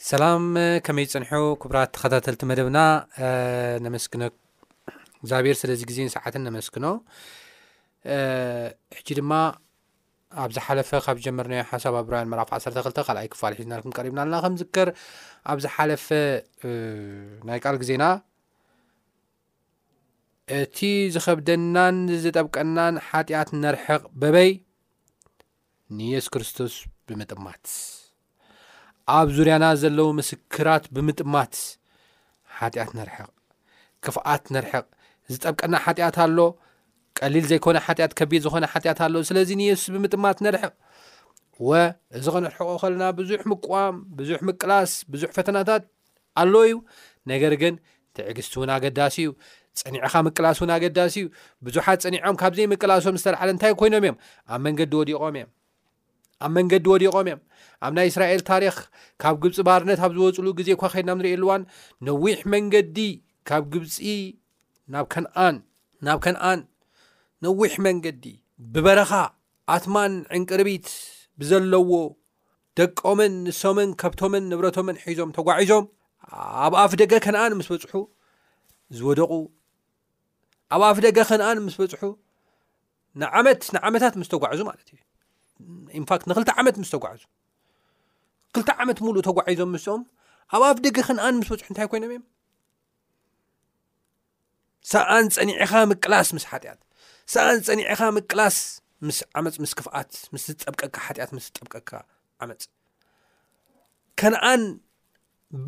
ሰላም ከመይ ፅንሑ ክብራት ተኸታተልቲ መደብና ነመስግነ እግዚኣብሔር ስለዚ ግዜን ሰዓትን ነመስግኖ ሕጂ ድማ ኣብ ዝሓለፈ ካብ ዝጀመርናዮ ሓሳብ ኣብ ዕብራውያን ምዕራፍ ዓሰርተ ክልተ ካልኣይ ክፋል ሒዝናልኩም ቀሪብና ኣለና ከም ዝከር ኣብ ዝሓለፈ ናይ ቃል ግዜና እቲ ዝኸብደናን ዝጠብቀናን ሓጢኣት ነርሕቕ በበይ ንየሱስ ክርስቶስ ብምጥማት ኣብ ዙርያና ዘለዉ ምስክራት ብምጥማት ሓጢኣት ነርሕቕ፣ ክፍኣት ነርሕቕ። ዝጠብቀና ሓጢኣት ኣሎ፣ ቀሊል ዘይኮነ ሓጢኣት፣ ከቢድ ዝኾነ ሓጢኣት ኣሎ። ስለዚ ንየሱስ ብምጥማት ነርሕቕ። ወ እዚ ከነርሕቆ ከለና ብዙሕ ምቅዋም፣ ብዙሕ ምቅላስ፣ ብዙሕ ፈተናታት ኣሎ እዩ። ነገር ግን ትዕግስቲ እውን ኣገዳሲ እዩ። ጸኒዕኻ ምቅላስ እውን ኣገዳሲ እዩ። ብዙሓት ጸኒዖም ካብ ዘይምቅላሶም ዝተላዕለ እንታይ ኮይኖም እዮም? ኣብ መንገዲ ወዲቖም እዮም። ኣብ መንገዲ ወዲቖም እዮም ኣብ ናይ እስራኤል ታሪኽ ካብ ግብፂ ባርነት ኣብ ዝወፅሉ ግዜ እኳ ከድና ንርእየሉዋን ነዊሕ መንገዲ ካብ ግብፂ ናብ ከነኣን ናብ ከነኣን ነዊሕ መንገዲ ብበረኻ ኣትማን ዕንቅርቢት ብዘለዎ ደቆምን ንሶምን ከብቶምን ንብረቶምን ሒዞም ተጓዒዞም ኣብ ኣፍ ደገ ከነኣን ምስ በፅሑ ዝወደቑ ኣብ ኣፍ ደገ ከነኣን ምስ በፅሑ ንዓመት ንዓመታት ምስ ተጓዕዙ ማለት እዩ ኢንፋክት ንክልተ ዓመት ምስ ተጓዕዙ ክልተ ዓመት ሙሉእ ተጓዒዞም ምስኦም ኣብ ኣፍ ደገ ክንኣን ምስ በፅሑ እንታይ ኮይኖም እዮም ሰኣን ፀኒዕኻ ምቅላስ ምስ ሓጢኣት ሰኣን ፀኒዕኻ ምቅላስ ምስ ዓመፅ ምስ ክፍኣት ምስ ዝጠብቀካ ሓጢኣት ምስ ዝጠብቀካ ዓመፅ ከነኣን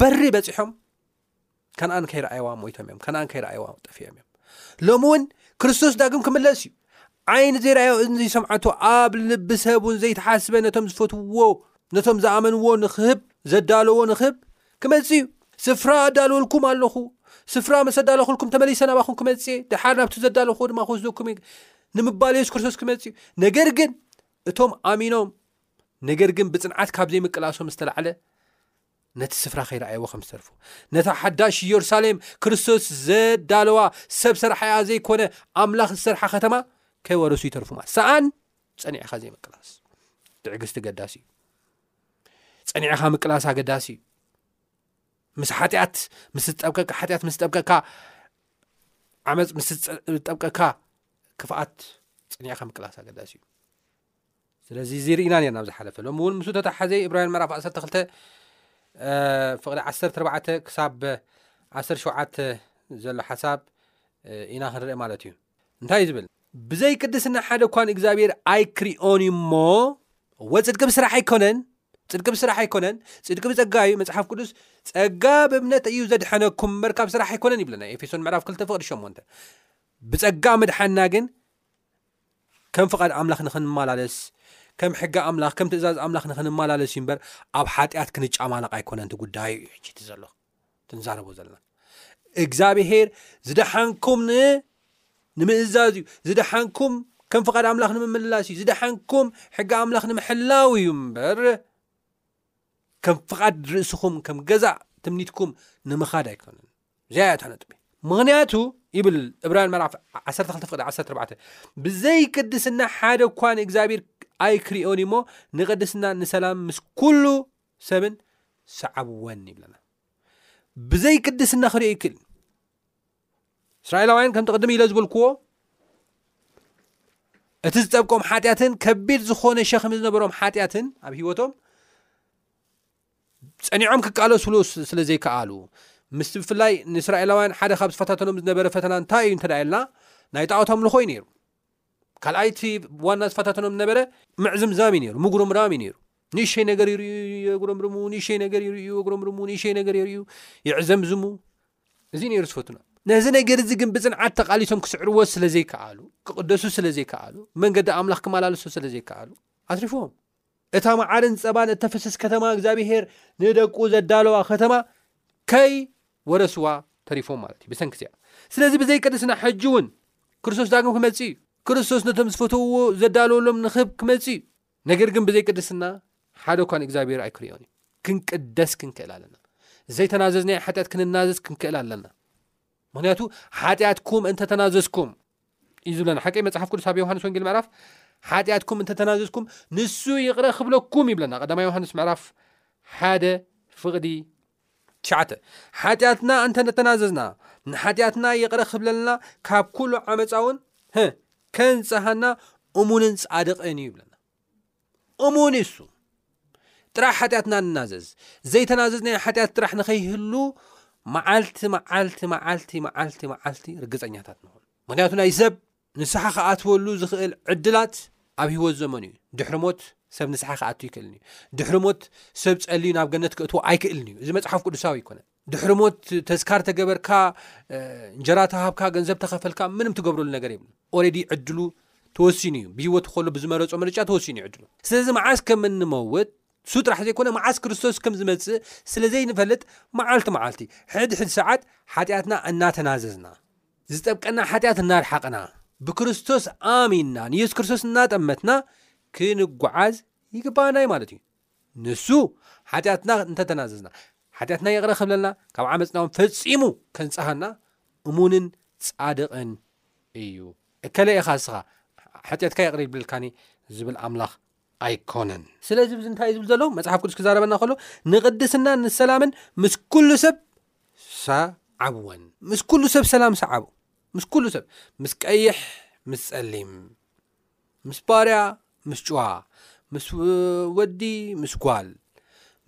በሪ በፂሖም ከነኣን ከይረኣይዋ ሞይቶም እዮም ከነኣን ከይረኣይዋ ጠፊኦም እዮም ሎሚ እውን ክርስቶስ ዳግም ክምለስ እዩ ዓይኒ ዘይረኣዮ እን ዘይሰምዓቶ ኣብ ልቢ ሰብ እውን ዘይተሓስበ ነቶም ዝፈትውዎ ነቶም ዝኣመንዎ ንኽህብ ዘዳለዎ ንኽህብ ክመፅ እዩ ስፍራ ኣዳልወልኩም ኣለኹ ስፍራ መሰ ኣዳለኹልኩም ተመሊሰ ናባኹም ክመፅ እየ ድሓር ናብቲ ዘዳለኹ ድማ ክወስደኩም እዩ ንምባል የሱስ ክርስቶስ ክመፅ እዩ ነገር ግን እቶም ኣሚኖም ነገር ግን ብፅንዓት ካብ ዘይምቅላሶም ዝተላዕለ ነቲ ስፍራ ከይረኣየዎ ከም ዝተርፉ ነታ ሓዳሽ ኢየሩሳሌም ክርስቶስ ዘዳለዋ ሰብ ሰርሓያ ዘይኮነ ኣምላኽ ዝሰርሓ ከተማ ከይወረሱ ይተርፉ ማለት ሰኣን ጸኒዕኻ ዘይምቅላስ ትዕግስቲ ገዳሲ እዩ ጸኒዕኻ ምቅላስ ኣገዳሲ እዩ ምስ ሓጢኣት ምስ ዝጠብቀካ ሓጢኣት ምስ ዝጠብቀካ ዓመፅ ምስ ዝጠብቀካ ክፍኣት ጸኒዕኻ ምቅላስ ኣገዳሲ እዩ ስለዚ እዚ ርኢና ነርና ኣብ ዝሓለፈ ሎሚ እውን ምስ ተታሓዘ እብራውያን ምዕራፍ 12 ፍቕዲ 14 ክሳብ 17 ዘሎ ሓሳብ ኢና ክንርኢ ማለት እዩ እንታይ እዩ ዝብል ብዘይ ቅድስና ሓደ እኳ ንእግዚኣብሔር ኣይክሪኦን እዩ እሞ እወ ፅድቂ ብስራሕ ኣይኮነን ፅድቂ ብስራሕ ኣይኮነን ፅድቂ ብፀጋ እዩ መፅሓፍ ቅዱስ ፀጋ ብእምነት እዩ ዘድሐነኩም እምበር ካብ ስራሕ ኣይኮነን ይብለና ኤፌሶን ምዕራፍ 2 ፍቕዲ 8 ብፀጋ ምድሓና ግን ከም ፍቓድ ኣምላኽ ንኽንመላለስ፣ ከም ሕጊ ኣምላኽ፣ ከም ትእዛዝ ኣምላኽ ንኽንመላለስ እዩ እምበር፣ ኣብ ሓጢኣት ክንጨማለቕ ኣይኮነን እቲ ጉዳይ እዩ ሕጂ እቲ ዘሎ እቲ ንዛረቦ ዘለና። እግዚኣብሄር ዝደሓንኩም ን ንምእዛዝ እዩ፣ ዝደሓንኩም ከም ፍቓድ ኣምላኽ ንምምላስ እዩ፣ ዝደሓንኩም ሕጊ ኣምላኽ ንምሕላው እዩ እምበር ከም ፍቓድ ርእስኹም ከም ገዛእ ትምኒትኩም ንምኻድ ኣይኮነን። እዚኣ እታ ነጥቢ ምክንያቱ ይብል እብራን መርፍ 12 ፍቅዲ 14 ብዘይ ቅድስና ሓደ እኳ ንእግዚኣብሔር ኣይክሪኦን እሞ ንቅድስና ንሰላም ምስ ኩሉ ሰብን ሰዓብወን ይብለና ብዘይ ቅድስና ክሪኦ ይክእል እስራኤላውያን ከምቲ ቅድሚ ኢለ ዝበልክዎ እቲ ዝጠብቆም ሓጢኣትን ከቢድ ዝኾነ ሸክሚ ዝነበሮም ሓጢኣትን ኣብ ሂወቶም ጸኒዖም ክቃለሱሉ ስለ ዘይከኣሉ ምስቲ ብፍላይ ንእስራኤላውያን ሓደ ካብ ዝፈታተኖም ዝነበረ ፈተና እንታይ እዩ እንተደኣ ኢልና ናይ ጣዖት ኣምልኾ እዩ ነይሩ ካልኣይ እቲ ዋና ዝፈታተኖም ዝነበረ ምዕዝምዛም እዩ ነይሩ ምጉርምራም እዩ ነይሩ ንእሸይ ነገር ይርእዩ የጉረምርሙ ንእሸይ ነገር ይርእዩ የጉረምርሙ ንእሸይ ነገር ይርእዩ ይዕዘምዝሙ እዚ ነይሩ ዝፈትኖ ነዚ ነገር እዚ ግን ብፅንዓት ተቓሊሶም ክስዕርዎ ስለ ዘይከኣሉ ክቕደሱ ስለ ዘይከኣሉ መንገዲ ኣምላኽ ክመላለሱ ስለ ዘይከኣሉ ኣትሪፎም እታ መዓርን ጸባን እተፍስስ ከተማ እግዚኣብሄር ንደቁ ዘዳለዋ ከተማ ከይ ወረስዋ ተሪፎም ማለት እዩ ብሰንኪ እዚኣ ስለዚ ብዘይ ቅድስና ሕጂ እውን ክርስቶስ ዳግም ክመጽእ እዩ ክርስቶስ ነቶም ዝፈተውዎ ዘዳለወሎም ንክብ ክመጽእ እዩ ነገር ግን ብዘይ ቅድስና ሓደ እኳ ንእግዚኣብሄር ኣይክርዮን እዩ ክንቅደስ ክንክእል ኣለና ዘይተናዘዝናዮ ሓጢኣት ክንናዘዝ ክንክእል ኣለና ምክንያቱ ሓጢኣትኩም እንተተናዘዝኩም እዩ ዝብለና ሓቀይ መጽሓፍ ቅዱስ ኣብ ዮሃንስ ወንጌል ምዕራፍ ሓጢኣትኩም እንተተናዘዝኩም ንሱ ይቕረ ክብለኩም ይብለና ቀዳማ ዮሃንስ ምዕራፍ ሓደ ፍቕዲ ትሽዓተ ሓጢኣትና እንተተናዘዝና ንሓጢኣትና ይቕረ ክብለልና ካብ ኩሉ ዓመፃውን ከንፀሃና እሙንን ፃድቕን እዩ ይብለና እሙን እዩ እሱ ጥራሕ ሓጢኣትና ንናዘዝ ዘይተናዘዝናዮ ሓጢኣት ጥራሕ ንኸይህሉ መዓልቲ መዓልቲ መዓልቲ መዓልቲ መዓልቲ ርግፀኛታት ንኹን ምክንያቱ ናይ ሰብ ንስሓ ክኣትወሉ ዝኽእል ዕድላት ኣብ ሂወት ዘመኑ እዩ ድሕሪ ሞት ሰብ ንስሓ ክኣት ይክእልንእዩ ድሕሪ ሞት ሰብ ፀልዩ ናብ ገነት ክእትዎ ኣይክእልን እዩ እዚ መፅሓፍ ቅዱሳዊ ኣይኮነን ድሕሪ ሞት ተዝካር ተገበርካ እንጀራ ተሃብካ ገንዘብ ተኸፈልካ ምንም ትገብረሉ ነገር የብሉ ኦረዲ ዕድሉ ተወሲኑ እዩ ብሂወት ከሎ ብዝመረፆ ምርጫ ተወሲኑ እዩ ዕድሉ ስለዚ መዓስ ከም እንመውት ሱ ጥራሕ ዘይኮነ መዓስ ክርስቶስ ከም ዝመፅእ ስለ ዘይንፈልጥ መዓልቲ መዓልቲ ሕድ ሕድ ሰዓት ሓጢኣትና እናተናዘዝና ዝጠብቀና ሓጢኣት እናርሓቕና ብክርስቶስ ኣሚንና ንየሱስ ክርስቶስ እናጠመትና ክንጓዓዝ ይግባኣና ዩ ማለት እዩ ንሱ ሓጢኣትና እንተ ተናዘዝና፣ ሓጢኣትና ይቕረ ኺብለልና፣ ካብ ዓመጽናውን ፈጺሙ ኬንጽሃና እሙንን ጻድቕን እዩ። እከለ ኢኻ እስኻ፣ ሓጢኣትካ ይቕረ ይብለልካኒ ዚብል ኣምላኽ ኣይኮነን። ስለዚ ብዚ እንታይ እዩ ዝብል ዘሎ መጽሓፍ ቅዱስ ክዛረበና ከሎ ንቅድስናን ንሰላምን ምስ ኩሉ ሰብ ሰዓብወን ምስ ኩሉ ሰብ ሰላም ሰዓቡ ምስ ኩሉ ሰብ ምስ ቀይሕ ምስ ጸሊም ምስ ባርያ ምስ ጭዋ ምስ ወዲ ምስ ጓል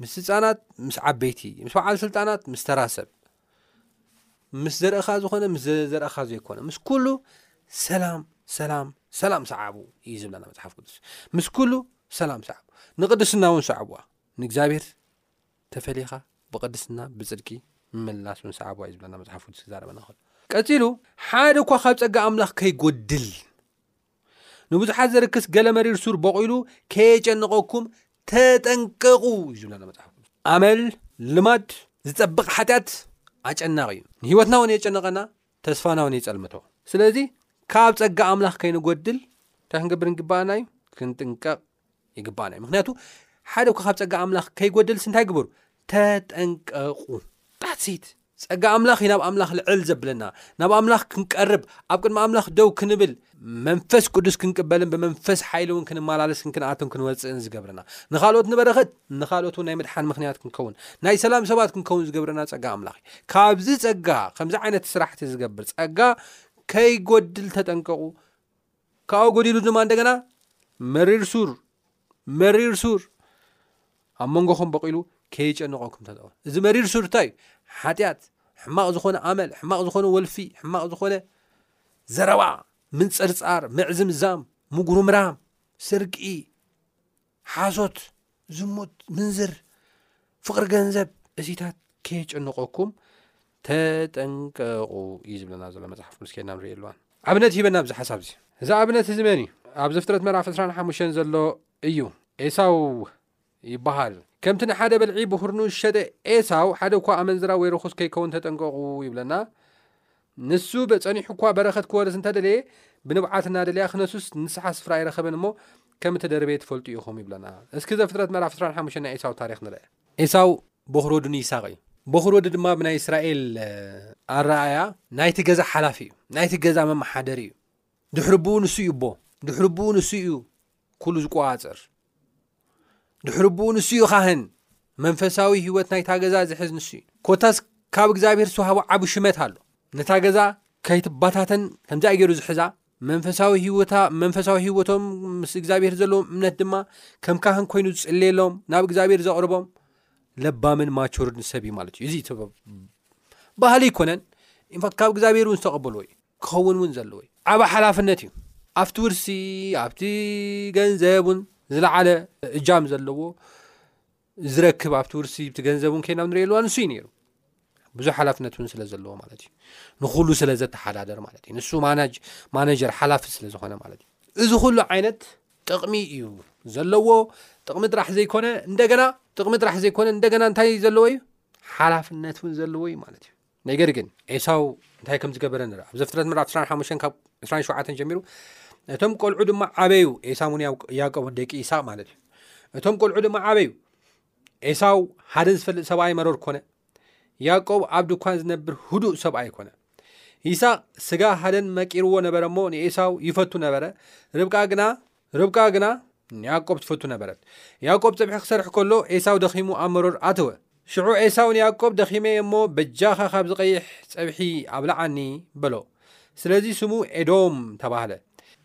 ምስ ህፃናት ምስ ዓበይቲ ምስ በዓል ስልጣናት ምስ ተራሰብ ምስ ዘርእኻ ዝኾነ ምስ ዘርእኻ ዘይኮነ ምስ ኩሉ ሰላም ሰላም ሰላም ሰዓቡ እዩ ዝብለና መፅሓፍ ቅዱስ ምስ ኩሉ ሰላም ሰዓቡ ንቅድስና እውን ሰዕቡዋ ንእግዚኣብሔር ተፈሊኻ ብቅድስና ብጽድቂ ምምላስ ውን ሰዓቦ እዩ ዝብለና መጽሓፍ ቅዱስ ክዛረበና ከሎ ቀጺሉ ሓደ እኳ ካብ ጸጋ ኣምላኽ ከይጎድል ንብዙሓት ዘርክስ ገለ መሪር ሱር በቂሉ ከየጨንቐኩም ተጠንቀቑ እዩ ዝብለና መጽሓፍ ቅዱስ ኣመል ልማድ ዝጸብቕ ሓጢኣት ኣጨናቂ እዩ ንህይወትና እውን የጨነቐና ተስፋና እውን የጸልምቶ ስለዚ ካብ ጸጋ ኣምላኽ ከይንጎድል እንታይ ክንገብር ንግባኣና እዩ ክንጥንቀቕ ይግባኣና እዩ ምክንያቱ ሓደ እኳ ካብ ፀጋ ኣምላኽ ከይጎደልሲ እንታይ ግበሩ ተጠንቀቁ ዳትሲት ፀጋ ኣምላኽ እዩ ናብ ኣምላኽ ልዕል ዘብለና ናብ ኣምላኽ ክንቀርብ ኣብ ቅድሚ ኣምላኽ ደው ክንብል መንፈስ ቅዱስ ክንቅበልን ብመንፈስ ሓይሊ እውን ክንመላለስን ክንኣትን ክንወፅእን ዝገብረና ንካልኦት ንበረኸት ንካልኦት ውን ናይ ምድሓን ምክንያት ክንከውን ናይ ሰላም ሰባት ክንከውን ዝገብረና ፀጋ ኣምላኽ እዩ ካብዚ ፀጋ ከምዚ ዓይነት ስራሕቲ ዝገብር ፀጋ ከይጎድል ተጠንቀቁ ካብኡ ጎዲሉ ድማ እንደገና መሪር ሱር መሪር ሱር ኣብ መንጎኹም በቂሉ ከይጨንቐኩም ተጠው እዚ መሪር ሱር እንታይ እዩ ሓጢኣት ሕማቕ ዝኾነ ኣመል ሕማቕ ዝኾነ ወልፊ ሕማቕ ዝኾነ ዘረባ ምንፅርፃር ምዕዝምዛም ምጉርምራም ስርቂ ሓሶት፣ ዝሙት፣ ምንዝር፣ ፍቕሪ ገንዘብ እዚታት ከየጨንቐኩም ተጠንቀቑ እዩ ዝብለና ዘሎ መጽሓፍ ቅዱስ ኬድና ንሪኦ ኣለዋን ኣብነት ሂበና ኣብዚ ሓሳብ እዚ እዚ ኣብነት እዚ መን እዩ ኣብ ዘፍጥረት ምዕራፍ 25 ዘሎ እዩ ኤሳው ይበሃል ከምቲ ንሓደ በልዒ ብኩርኑ ዝሸጠ ኤሳው ሓደ እኳ ኣመንዝራ ወይ ርኹስ ከይከውን ተጠንቀቑ ይብለና ንሱ ጸኒሑ'ኳ በረኸት ክወርስ እንተ ደለየ፣ ብንብዓት እናደለያ ክነሱስ ንስሓ ስፍራ ኣይረኸበን እሞ ከም እተደርበየ ትፈልጡ ኢኹም ይብለና። እስኪ ዘፍጥረት ምዕራፍ ዕስራን ሓሙሽተን ናይ ኤሳው ታሪኽ ንርኣ። ኤሳው ቦኽሪ ወዱ ንይስሃቅ እዩ። ቦኽሪ ወዲ ድማ ብናይ እስራኤል ኣረኣእያ ናይቲ ገዛ ሓላፊ እዩ፣ ናይቲ ገዛ መመሓደሪ እዩ። ድሕሪ ኣቦኡ ንሱ እዩ ኣቦ፣ ድሕሪ ኣቦኡ ንሱ እዩ ኩሉ ዝቆጻጸር ድሕሪ ብኡ ንሱ እዩ ካህን መንፈሳዊ ህይወት ናይታ ገዛ ዝሕዝ ንሱ እዩ ኮታስ ካብ እግዚኣብሔር ዝተዋህቦ ዓብ ሽመት ኣሎ ነታ ገዛ ከይትባታተን ከምዚ ገይሩ ዝሕዛ መንፈሳዊ ህወታ መንፈሳዊ ህይወቶም ምስ እግዚኣብሔር ዘለዎም እምነት ድማ ከም ካህን ኮይኑ ዝፅልየሎም ናብ እግዚኣብሔር ዘቕርቦም ለባምን ማቾርድን ሰብ እዩ ማለት እዩ እዚ ባህሊ ኣይኮነን ኢንፋት ካብ እግዚኣብሔር እውን ዝተቐበልዎ እዩ ክኸውን እውን ዘለዎዩ። ዓቢ ሓላፍነት እዩ። ኣብቲ ውርሲ ኣብቲ ገንዘብ እውን ዝለዓለ እጃም ዘለዎ ዝረክብ ኣብቲ ውርሲ ብቲ ገንዘብ እውን ከይናብ ንሪእየሉ ኣንሱ እዩ ነይሩ። ብዙሕ ሓላፍነት እውን ስለ ዘለዎ ማለት እዩ። ንኹሉ ስለ ዘተሓዳደር ማለት እዩ። ንሱ ማነጀር ሓላፊ ስለ ዝኾነ ማለት እዩ። እዚ ኩሉ ዓይነት ጥቕሚ እዩ ዘለዎ። ጥቕሚ ጥራሕ ዘይኮነ እንደገና ጥቕሚ ጥራሕ ዘይኮነ እንደገና እንታይ ዘለዎ እዩ ሓላፍነት እውን ዘለዎ እዩ ማለት እዩ። ነገር ግን ኤሳው እንታይ ከም ዝገበረ ንር ኣብ ዘፍትረት ምዕራፍ 25 ካብ 27 ጀሚሩ እቶም ቆልዑ ድማ ዓበዩ ኤሳውን ያቆብ ደቂ ኢሳቅ ማለት እዩ እቶም ቆልዑ ድማ ዓበዩ ኤሳው ሓደ ዝፈልጥ ሰብኣይ መረር ኮነ ያቆብ ኣብ ድኳን ዝነብር ህዱእ ሰብኣይ ኮነ ይስቅ ስጋ ሃደን መቂርዎ ነበረ እሞ ንኤሳው ይፈቱ ነበረ ርብቃ ግና ርብቃ ግና ንያእቆብ ትፈቱ ነበረት። ያእቆብ ጸብሒ ክሰርሕ ከሎ ኤሳው ደኺሙ ኣብ መሮር ኣተወ። ሽዑ ኤሳው ንያእቆብ ደኺመ እየ እሞ በጃኻ ካብዚ ቀይሕ ጸብሒ ኣብልዓኒ በሎ። ስለዚ ስሙ ኤዶም ተባህለ።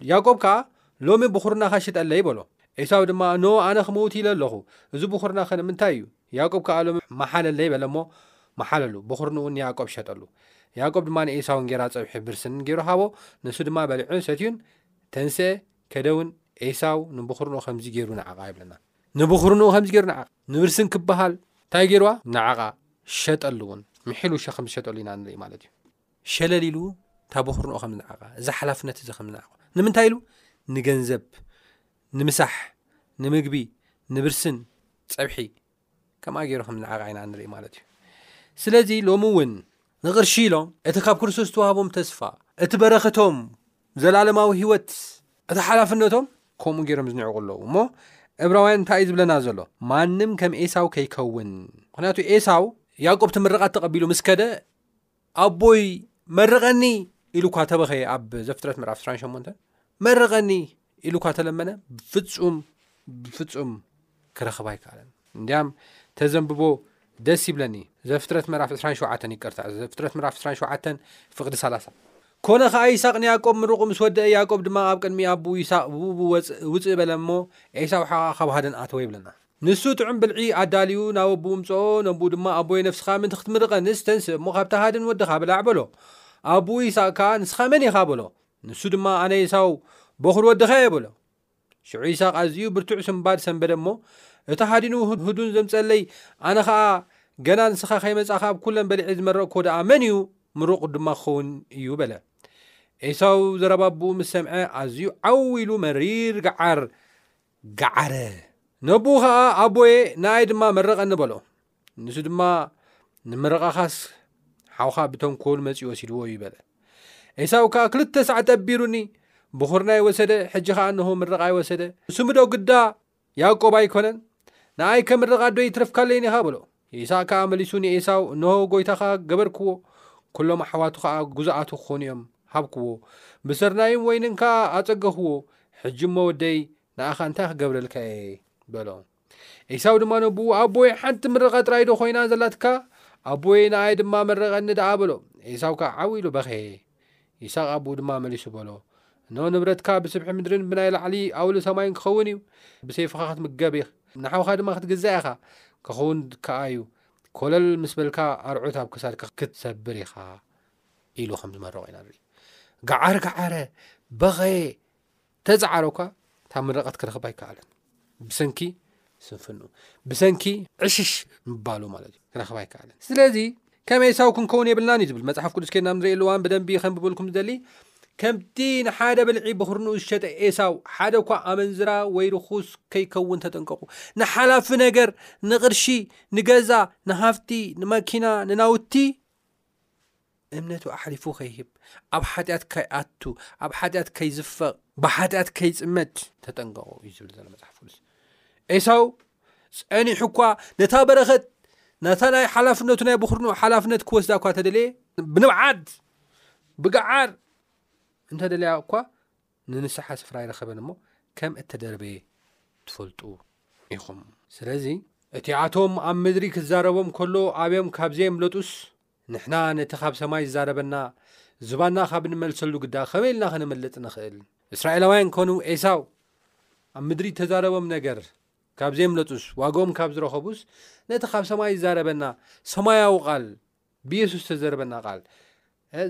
ያእቆብ ከኣ ሎሚ ብኹርናኻ ሽጠለይ በሎ። ኤሳው ድማ እንሆ ኣነ ክመውት ኢለ ኣለኹ፣ እዚ ብኹርናኸ ንምንታይ እዩ? ያእቆብ ከኣ ሎሚ መሓለለይ በለ እሞ መሓለሉ፣ ብኹርንኡን ንያእቆብ ሸጠሉ። ያእቆብ ድማ ንኤሳው እንጌራ ጸብሒ ብርስን ገይሩ ሃቦ፣ ንሱ ድማ በሊዑን ሰትዩን። ተንሥኤ፣ ከደውን፣ ኤሳው ንብዅርንኡ ከምዚ ገይሩ ነዓቓ ይብለና። ንብዅርንኡ ከምዚ ገይሩ ነዓቓ። ንብርስን ክበሃል እንታይ ገይርዋ? ነዓቓ ሸጠሉ እውን። ምሒሉ ሸ ከም ዝሸጠሉ ኢና ንርኢ ማለት እዩ። ሸለል ኢሉ እታ ብዅርንኡ ከም ዝነዓቓ፣ እዚ ሓላፍነት እዚ ከም ዝነዓቖ። ንምንታይ ኢሉ? ንገንዘብ፣ ንምሳሕ፣ ንምግቢ፣ ንብርስን፣ ጸብሒ፣ ከምኣ ገይሩ ከም ዝነዓቕ ኢና ንርኢ ማለት እዩ ስለዚ ሎሚ እውን ንቕርሺ ኢሎም እቲ ካብ ክርስቶስ ዝተዋህቦም ተስፋ እቲ በረኸቶም ዘላለማዊ ህይወት እቲ ሓላፍነቶም ከምኡ ገይሮም ዝንዕቑ ኣለዉ እሞ እብራውያን እንታይ እዩ ዝብለና ዘሎ ማንም ከም ኤሳው ከይከውን ምክንያቱ ኤሳው ያዕቆብ ትምርቓት ተቐቢሉ ምስ ከደ ኣቦይ መርቐኒ ኢሉ እኳ ተበኸየ ኣብ ዘፍጥረት ምዕራፍ 28 መርቐኒ ኢሉ እኳ ተለመነ ብፍፁም ብፍፁም ክረኽባ ኣይከኣለን እንዲያም ተዘንብቦ ደስ ይብለኒ ዘፍጥረት ምዕራፍ 27 ይቅርታ ዘፍጥረት ምዕራፍ 27 ፍቅዲ 30 ኮነ ከዓ ይስቅ ንያቆብ ምርቑ ምስ ወደአ ያቆብ ድማ ኣብ ቅድሚ ኣቡ ይስቅ ብኡ ውፅእ በለ እሞ ኤሳው ሓቃ ካብ ሃደን ኣተወ ይብለና ንሱ ጥዑም ብልዒ ኣዳልዩ ናብ ኣቡኡ ምጸኦ፣ ነቡኡ ድማ፣ ኣቦየ ነፍስኻ ምእንቲ ክትምርቐንስ፣ ተንስእ እሞ ካብታ ሃድን ወድኻ ብላዕ፣ በሎ። ኣቡኡ ይስሃቅ ከኣ፣ ንስኻ መን ኢኻ? በሎ። ንሱ ድማ፣ ኣነ ኤሳው፣ በዅሪ ወድኻ እየ፣ በሎ። ሽዑ ይስሃቅ ኣዝዩ ብርቱዕ ስንባድ ሰንበደ እሞ፣ እቲ ሃዲኑ ህዱን ዘምጸለይ፣ ኣነ ኸኣ፣ ገና ንስኻ ከይመጻእካ ኣብ ኵለን በሊዔ ዝመረቕክዎ ደኣ መን እዩ? ምሩቕ ድማ ክኸውን እዩ፣ በለ። ኤሳው ዘረባ ኣቡኡ ምስ ሰምዐ፣ ኣዝዩ ዓው ኢሉ መሪር ገዓር ገዓረ። ነቦኡ ኸኣ ኣቦየ ንኣይ ድማ መረቐኒ በሎ። ንሱ ድማ ንምርቓኻስ ሓውኻ ብተንኮሉ መጺኡ ወሲድዎ እዩ በለ። ኤሳው ከኣ ክልተ ሳዕ ጠቢሩኒ ብኹርናይ ወሰደ፣ ሕጂ ኸኣ እንሆ ምርቓይ ወሰደ። ስምዶ ግዳ ያዕቆብ ኣይኮነን? ንኣይ ከምርቓዶ ይትረፍካለይን ኢኻ በሎ። ይስሃቅ ከኣ መሊሱ ንዔሳው፣ እንሆ፣ ጐይታኻ፣ ገበርክዎ፣ ኵሎም ኣሕዋቱ ኸኣ ግዙኣቱ ኪዀኑ እዮም፣ ሃብክዎ። ብስርናይን ወይንን ከኣ ኣጸገኽዎ፣ ሕጂ እሞ ወደይ፣ ንኣኻ እንታይ ኽገብረልካ እየ? በሎ። ዔሳው ድማ ነቦኡ፣ ኣቦየ፣ ሓንቲ ምርቓ ጥራይዶ ዀይና ዘላትካ? ኣቦየ፣ ንኣይ ድማ መርቐኒ ደኣ፣ በሎ። ዔሳው ከኣ ዓው ኢሉ በኽየ። ይስሃቅ ኣቡኡ ድማ መሊሱ በሎ፣ እንሆ ንብረትካ ብስብሒ ምድርን ብናይ ላዕሊ ኣውሊ ሰማይን ኪኸውን እዩ፣ ብሰይፍኻ ክትምገብ ኢኽ፣ ንሓውካ ድማ ክትግዛእ ኢኻ፣ ኪኸውን ከኣ እዩ፣ ኰለል ምስ በልካ ኣርዑት ኣብ ክሳድካ ክትሰብር ኢኻ ኢሉ ኸም ዝመረቖ ኢና ንርኢ። ገዓር ገዓረ፣ በኸየ። ተጻዓረኳ እታ ምርቐት ክረኽባ ኣይከኣለን ብሰንኪ ስንፍንኡ ብሰንኪ ዕሽሽ ምባሉ ማለት እዩ ክረኽባ ኣይከኣለን ስለዚ ከም ኤሳው ክንከውን የብልናን እዩ ዝብል መጽሓፍ ቅዱስ ኬድና ንርኢ ኣለዋን ብደንቢ ከንብበልኩም ዝደሊ ከምቲ ንሓደ ብልዒ ብኽርንኡ ዝሸጠ ኤሳው ሓደ እኳ ኣመንዝራ ወይ ርኹስ ከይከውን ተጠንቀቑ ንሓላፊ ነገር ንቕርሺ ንገዛ ንሃፍቲ ንመኪና ንናውቲ እምነቱ ኣሕሊፉ ኸይህብ፣ ኣብ ሓጢኣት ከይኣቱ፣ ኣብ ሓጢኣት ከይዝፈቕ፣ ብሓጢኣት ከይጽመድ ተጠንቀቑ እዩ ዝብል ዘሎ መጽሓፍ ቅዱስ። ኤሳው ጸኒሑ እኳ ነታ በረኸት ነታ ናይ ሓላፍነቱ ናይ ብኹርኑ ሓላፍነት ክወስዳ እኳ ተደለየ ብንብዓት ብገዓር እንተደለያ እኳ ንንስሓ ስፍራ ኣይረኸበን እሞ ከም እተደርበየ ትፈልጡ ኢኹም። ስለዚ እቲኣቶም ኣብ ምድሪ ክዛረቦም ከሎ ኣብዮም ካብ ዘየምለጡስ፣ ንሕና ነቲ ካብ ሰማይ ዝዛረበና ዝባንና ካብ እንመልሰሉ ግዳ ከመይ ኢልና ከነመልጥ ንኽእል? እስራኤላውያን ኮኑ ኤሳው ኣብ ምድሪ እተዛረቦም ነገር ካብ ዘየምለጡስ፣ ዋግኦም ካብ ዝረኸቡስ፣ ነቲ ካብ ሰማይ ዝዛረበና ሰማያዊ ቓል ብየሱስ ዝተዘርበና ቓል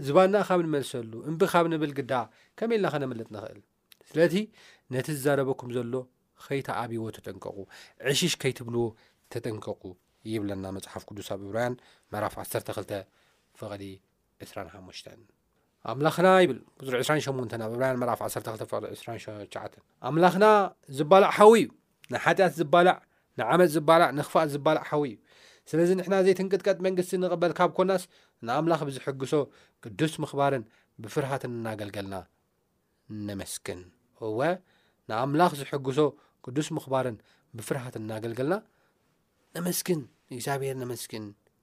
ዝባንና ኻብ ንመልሰሉ እምቢ ኻብ ንብል ግዳ ከመይ ኢልና ኸነምልጥ ንኽእል? ስለቲ ነቲ ዝዛረበኩም ዘሎ ኸይተኣብይዎ ተጠንቀቑ፣ ዕሽሽ ከይትብልዎ ተጠንቀቑ ይብለና መጽሓፍ ቅዱስ ኣብ እብራውያን ምዕራፍ ዓሰርተ ክልተ ፍቕዲ ዕስራን ሓሙሽተን። ኣምላኽና ይብል ቁፅሪ 28 ኣብ ዕብራውያን ምዕራፍ 12 ፍቕሪ 29 ኣምላኽና ዝባላዕ ሓዊ እዩ ንሓጢኣት ዝባላዕ ንዓመፅ ዝባላዕ ንክፋእ ዝባላዕ ሓዊ እዩ ስለዚ ንሕና ዘይትንቅጥቀጥ መንግስቲ ንቕበል ካብ ኮናስ ንኣምላኽ ብዝሕግሶ ቅዱስ ምኽባርን ብፍርሃትን እናገልገልና ነመስግን እወ ንኣምላኽ ዝሕግሶ ቅዱስ ምኽባርን ብፍርሃት እናገልገልና ነመስግን እግዚኣብሔር ነመስግን